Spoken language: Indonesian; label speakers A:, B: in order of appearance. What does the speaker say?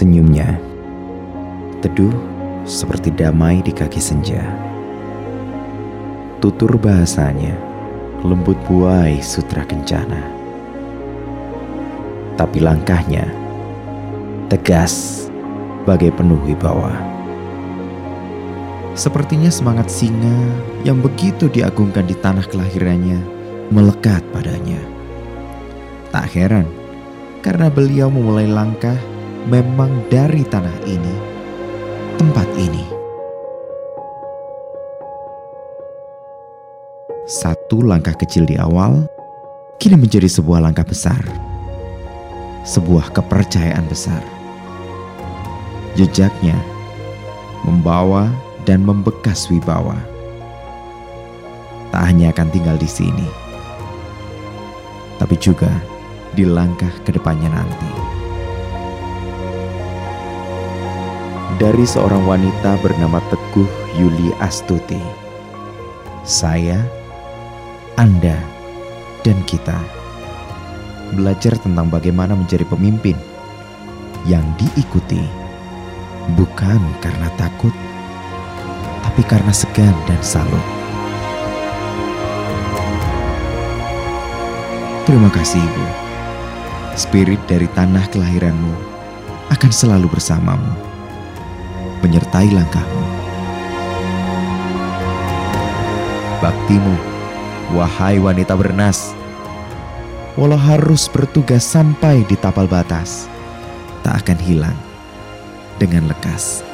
A: Suaranya teduh seperti damai di kaki senja. Tutur bahasanya lembut buai sutra kencana. Tapi langkahnya tegas bagai penuh wibawa. Sepertinya semangat singa yang begitu diagungkan di tanah kelahirannya melekat padanya. Tak heran karena beliau memulai langkah memang dari tanah ini, tempat ini. Satu langkah kecil di awal kini menjadi sebuah langkah besar, sebuah kepercayaan besar. Jejaknya membawa dan membekas wibawa. Tak hanya akan tinggal di sini, tapi juga di langkah ke depannya nanti. Dari seorang wanita bernama Teguh Yuli Astuti, saya, Anda, dan kita belajar tentang bagaimana menjadi pemimpin yang diikuti bukan karena takut, tapi karena segan dan salut. Terima kasih, Ibu. Spirit dari tanah kelahiranmu akan selalu bersamamu, menyertai langkahmu. Baktimu, wahai wanita bernas, walau harus bertugas sampai di tapal batas, tak akan hilang dengan lekas.